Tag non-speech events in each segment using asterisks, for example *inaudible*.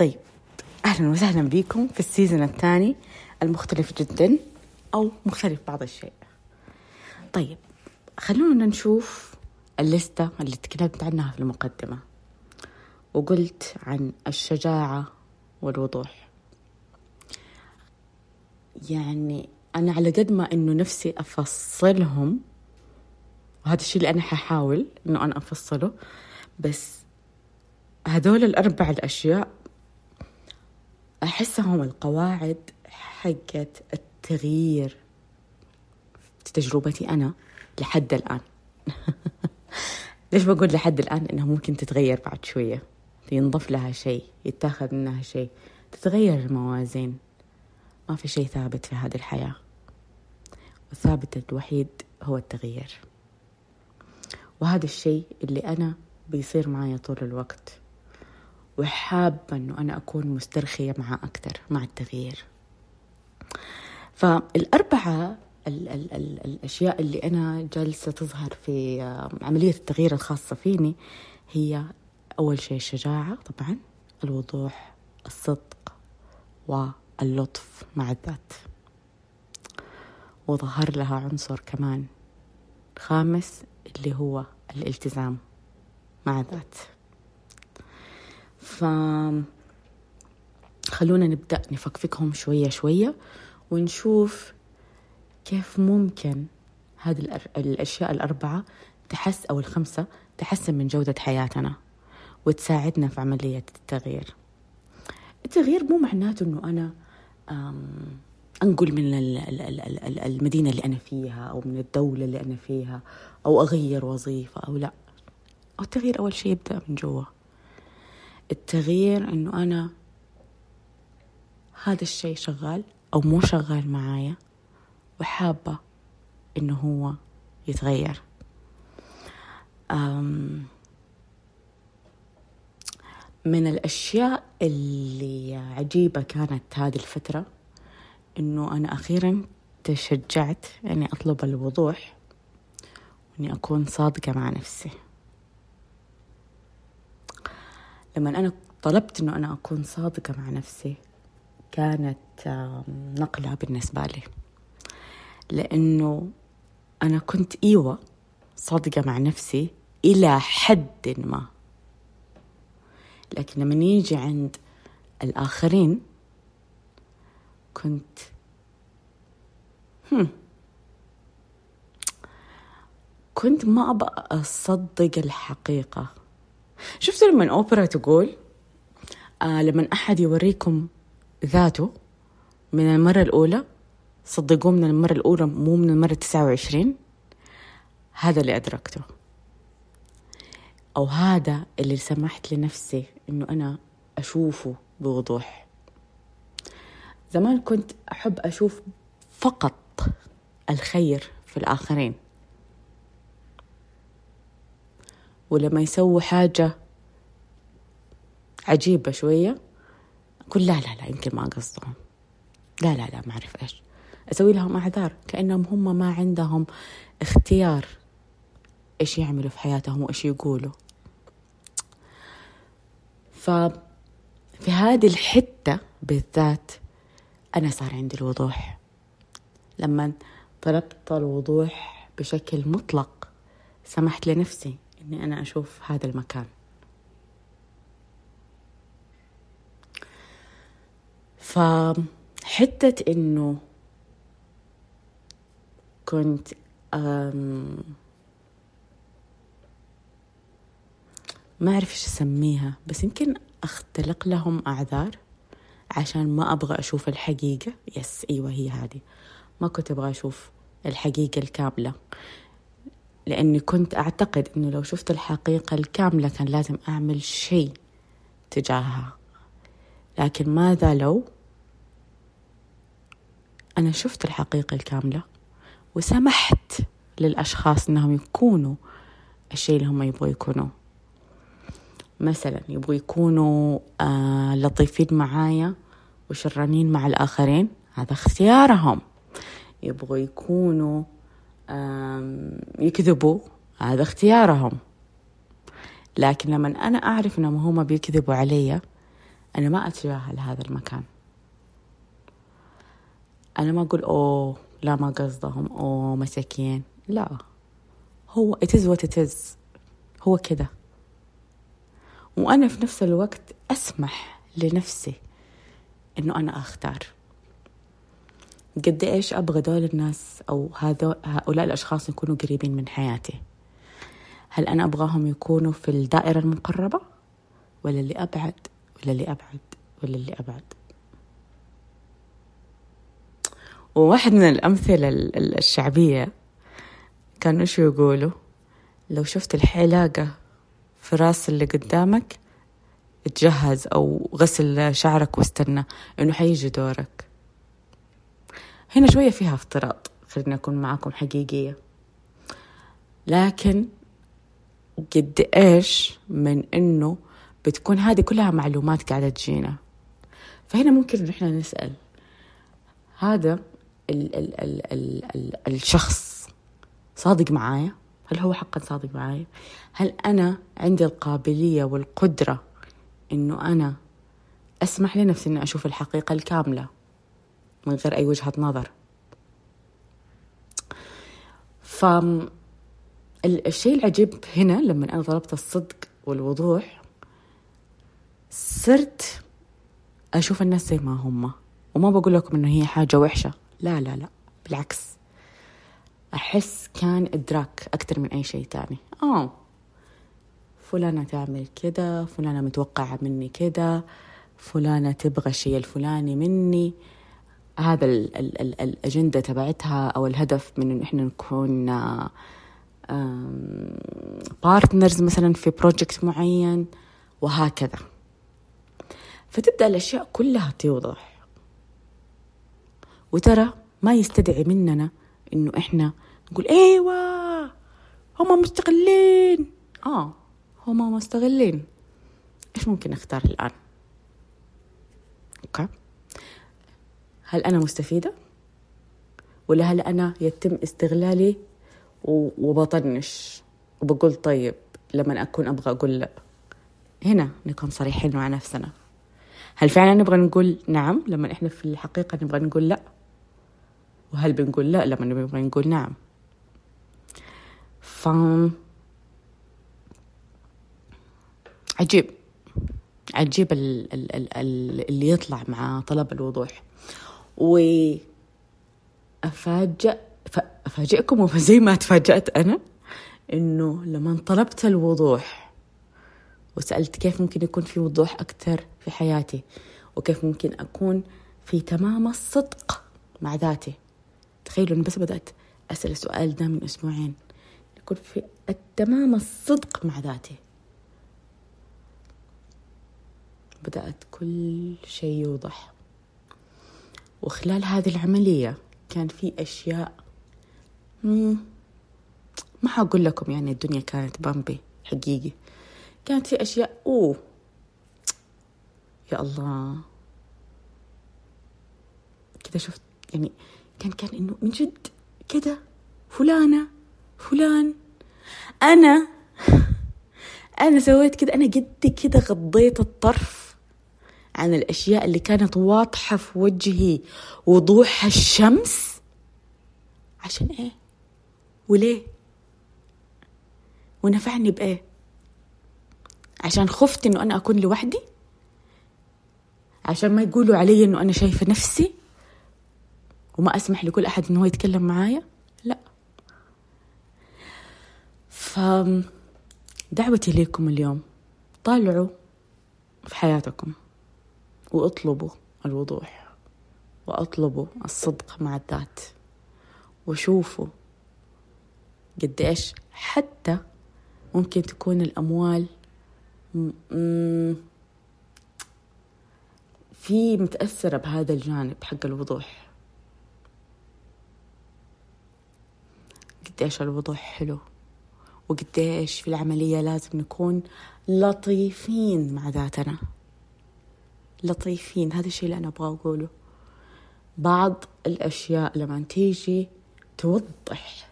طيب أهلا وسهلا بكم في السيزون الثاني المختلف جدا أو مختلف بعض الشيء. طيب خلونا نشوف اللستة اللي تكلمت عنها في المقدمة. وقلت عن الشجاعة والوضوح. يعني أنا على قد ما إنه نفسي أفصلهم وهذا الشيء اللي أنا ححاول إنه أنا أفصله بس هذول الأربع الأشياء أحسهم القواعد حقت التغيير في تجربتي أنا لحد الآن. *laughs* ليش بقول لحد الآن؟ إنها ممكن تتغير بعد شوية. ينضف لها شيء يتاخذ منها شيء. تتغير الموازين. ما في شيء ثابت في هذه الحياة. والثابت الوحيد هو التغيير. وهذا الشيء اللي أنا بيصير معايا طول الوقت. وحابة أنه أنا أكون مسترخية معاه أكثر مع التغيير. فالأربعة ال ال ال الأشياء اللي أنا جالسة تظهر في عملية التغيير الخاصة فيني هي أول شيء الشجاعة طبعا الوضوح الصدق واللطف مع الذات. وظهر لها عنصر كمان خامس اللي هو الالتزام مع الذات. ف خلونا نبدأ نفكفكهم شوية شوية ونشوف كيف ممكن هذه الأشياء الأربعة تحس أو الخمسة تحسن من جودة حياتنا وتساعدنا في عملية التغيير. التغيير مو معناته أنه أنا أنقل من المدينة اللي أنا فيها أو من الدولة اللي أنا فيها أو أغير وظيفة أو لا. التغيير أول شيء يبدأ من جوا. التغيير إنه أنا هذا الشيء شغال أو مو شغال معايا وحابة إنه هو يتغير. أم من الأشياء اللي عجيبة كانت هذه الفترة إنه أنا أخيرا تشجعت إني أطلب الوضوح وإني أكون صادقة مع نفسي. لما أنا طلبت إنه أنا أكون صادقة مع نفسي كانت نقلة بالنسبة لي. لأنه أنا كنت إيوة صادقة مع نفسي إلى حد ما. لكن لما يجي عند الآخرين كنت هم كنت ما أبغى أصدق الحقيقة. شفتوا لما أوبرا تقول آه لما أحد يوريكم ذاته من المرة الأولى صدقوه من المرة الأولى مو من المرة تسعة وعشرين هذا اللي أدركته. أو هذا اللي سمحت لنفسي إنه أنا أشوفه بوضوح. زمان كنت أحب أشوف فقط الخير في الآخرين. ولما يسووا حاجة عجيبة شوية أقول لا لا لا يمكن ما قصدهم. لا لا لا ما أعرف إيش. أسوي لهم أعذار كأنهم هم ما عندهم اختيار إيش يعملوا في حياتهم وإيش يقولوا. ففي هذه الحتة بالذات أنا صار عندي الوضوح. لما طلبت الوضوح بشكل مطلق سمحت لنفسي. إني أنا أشوف هذا المكان. فحتة إنه كنت ما أعرف إيش أسميها بس يمكن أختلق لهم أعذار عشان ما أبغى أشوف الحقيقة. يس أيوة هي هذه. ما كنت أبغى أشوف الحقيقة الكاملة. لأني كنت أعتقد أنه لو شفت الحقيقة الكاملة كان لازم أعمل شيء تجاهها. لكن ماذا لو أنا شفت الحقيقة الكاملة وسمحت للأشخاص أنهم يكونوا الشيء اللي هم يبغوا يكونوا مثلا يبغوا يكونوا آه لطيفين معايا وشرانين مع الآخرين هذا اختيارهم. يبغوا يكونوا يكذبوا هذا اختيارهم. لكن لما أنا أعرف أنهم هم بيكذبوا علي أنا ما أتجاهل هذا المكان. أنا ما أقول أوه لا ما قصدهم أوه مساكين. لا. هو it is هو كده وأنا في نفس الوقت أسمح لنفسي إنه أنا أختار. قد إيش أبغى دول الناس أو هذا هؤلاء الأشخاص يكونوا قريبين من حياتي؟ هل أنا أبغاهم يكونوا في الدائرة المقربة؟ ولا اللي أبعد؟ ولا اللي أبعد؟ ولا اللي أبعد؟ وواحد من الأمثلة الشعبية كانوا شو يقولوا؟ لو شفت الحلاقة في راس اللي قدامك تجهز أو غسل شعرك واستنى إنه حيجي دورك. هنا شوية فيها افتراض خليني أكون معاكم حقيقية. لكن قد إيش من إنه بتكون هذه كلها معلومات قاعدة تجينا؟ فهنا ممكن نحن نسأل. هذا ال ال ال ال ال الشخص صادق معايا؟ هل هو حقا صادق معايا؟ هل أنا عندي القابلية والقدرة إنه أنا أسمح لنفسي إني أشوف الحقيقة الكاملة؟ من غير أي وجهة نظر. ف الشيء العجيب هنا لما أنا طلبت الصدق والوضوح صرت أشوف الناس زي ما هم وما بقول لكم إنه هي حاجة وحشة. لا لا لا بالعكس. أحس كان إدراك أكثر من أي شيء تاني. آه فلانة تعمل كده فلانة متوقعة مني كده فلانة تبغى الشيء الفلاني مني. هذا ال ال ال الأجندة تبعتها أو الهدف من إنه إحنا نكون partners مثلا في project معين وهكذا. فتبدأ الأشياء كلها توضح. وترى ما يستدعي مننا إنه إحنا نقول أيوة هم مستغلين. آه هم مستغلين. إيش ممكن أختار الآن؟ أوكي. هل أنا مستفيدة؟ ولا هل أنا يتم استغلالي وبطنش وبقول طيب لما أكون أبغى أقول لا؟ هنا نكون صريحين مع نفسنا. هل فعلا نبغى نقول نعم لما إحنا في الحقيقة نبغى نقول لا؟ وهل بنقول لا لما نبغى نقول نعم؟ ف عجيب. عجيب ال ال ال اللي يطلع مع طلب الوضوح. وأفاجأ أفاجئكم وزي ما تفاجأت أنا إنه لما طلبت الوضوح وسألت كيف ممكن يكون في وضوح أكثر في حياتي وكيف ممكن أكون في تمام الصدق مع ذاتي. تخيلوا أنا بس بدأت أسأل السؤال ده من أسبوعين يكون في التمام الصدق مع ذاتي. بدأت كل شيء يوضح. وخلال هذه العملية كان في أشياء ما حقول لكم يعني الدنيا كانت بامبي حقيقي. كانت في أشياء أوه يا الله. كذا شفت يعني كان كان إنه من جد كذا فلانة فلان أنا *laughs* أنا سويت كذا أنا قد كذا غضيت الطرف. عن الأشياء اللي كانت واضحة في وجهي وضوح الشمس. عشان إيه؟ وليه؟ ونفعني بإيه؟ عشان خفت إنه أنا أكون لوحدي؟ عشان ما يقولوا علي إنه أنا شايفة نفسي وما أسمح لكل أحد إنه هو يتكلم معايا؟ لا. ف دعوتي ليكم اليوم طالعوا في حياتكم. وأطلبوا الوضوح وأطلبوا الصدق مع الذات وشوفوا قديش حتى ممكن تكون الأموال في متأثرة بهذا الجانب حق الوضوح. قديش الوضوح حلو وقديش في العملية لازم نكون لطيفين مع ذاتنا. لطيفين. هذا الشيء اللي أنا أبغى أقوله. بعض الأشياء لما تيجي توضح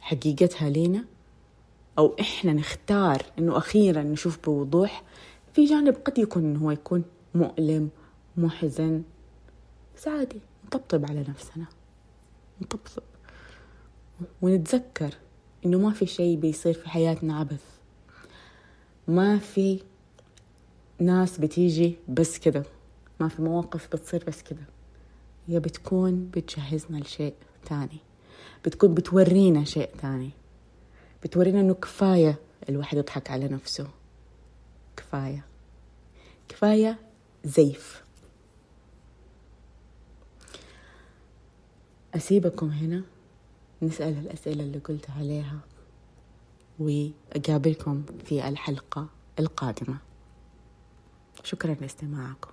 حقيقتها لينا أو إحنا نختار إنه أخيرا نشوف بوضوح في جانب قد يكون إنه هو يكون مؤلم محزن بس عادي نطبطب على نفسنا. نطبطب. ونتذكر إنه ما في شيء بيصير في حياتنا عبث. ما في ناس بتيجي بس كده. ما في مواقف بتصير بس كده. هي بتكون بتجهزنا لشيء تاني. بتكون بتورينا شيء تاني. بتورينا إنه كفاية الواحد يضحك على نفسه. كفاية. كفاية زيف. أسيبكم هنا. نسأل الأسئلة اللي قلت عليها. وأقابلكم في الحلقة القادمة. شكرا لاستماعكم.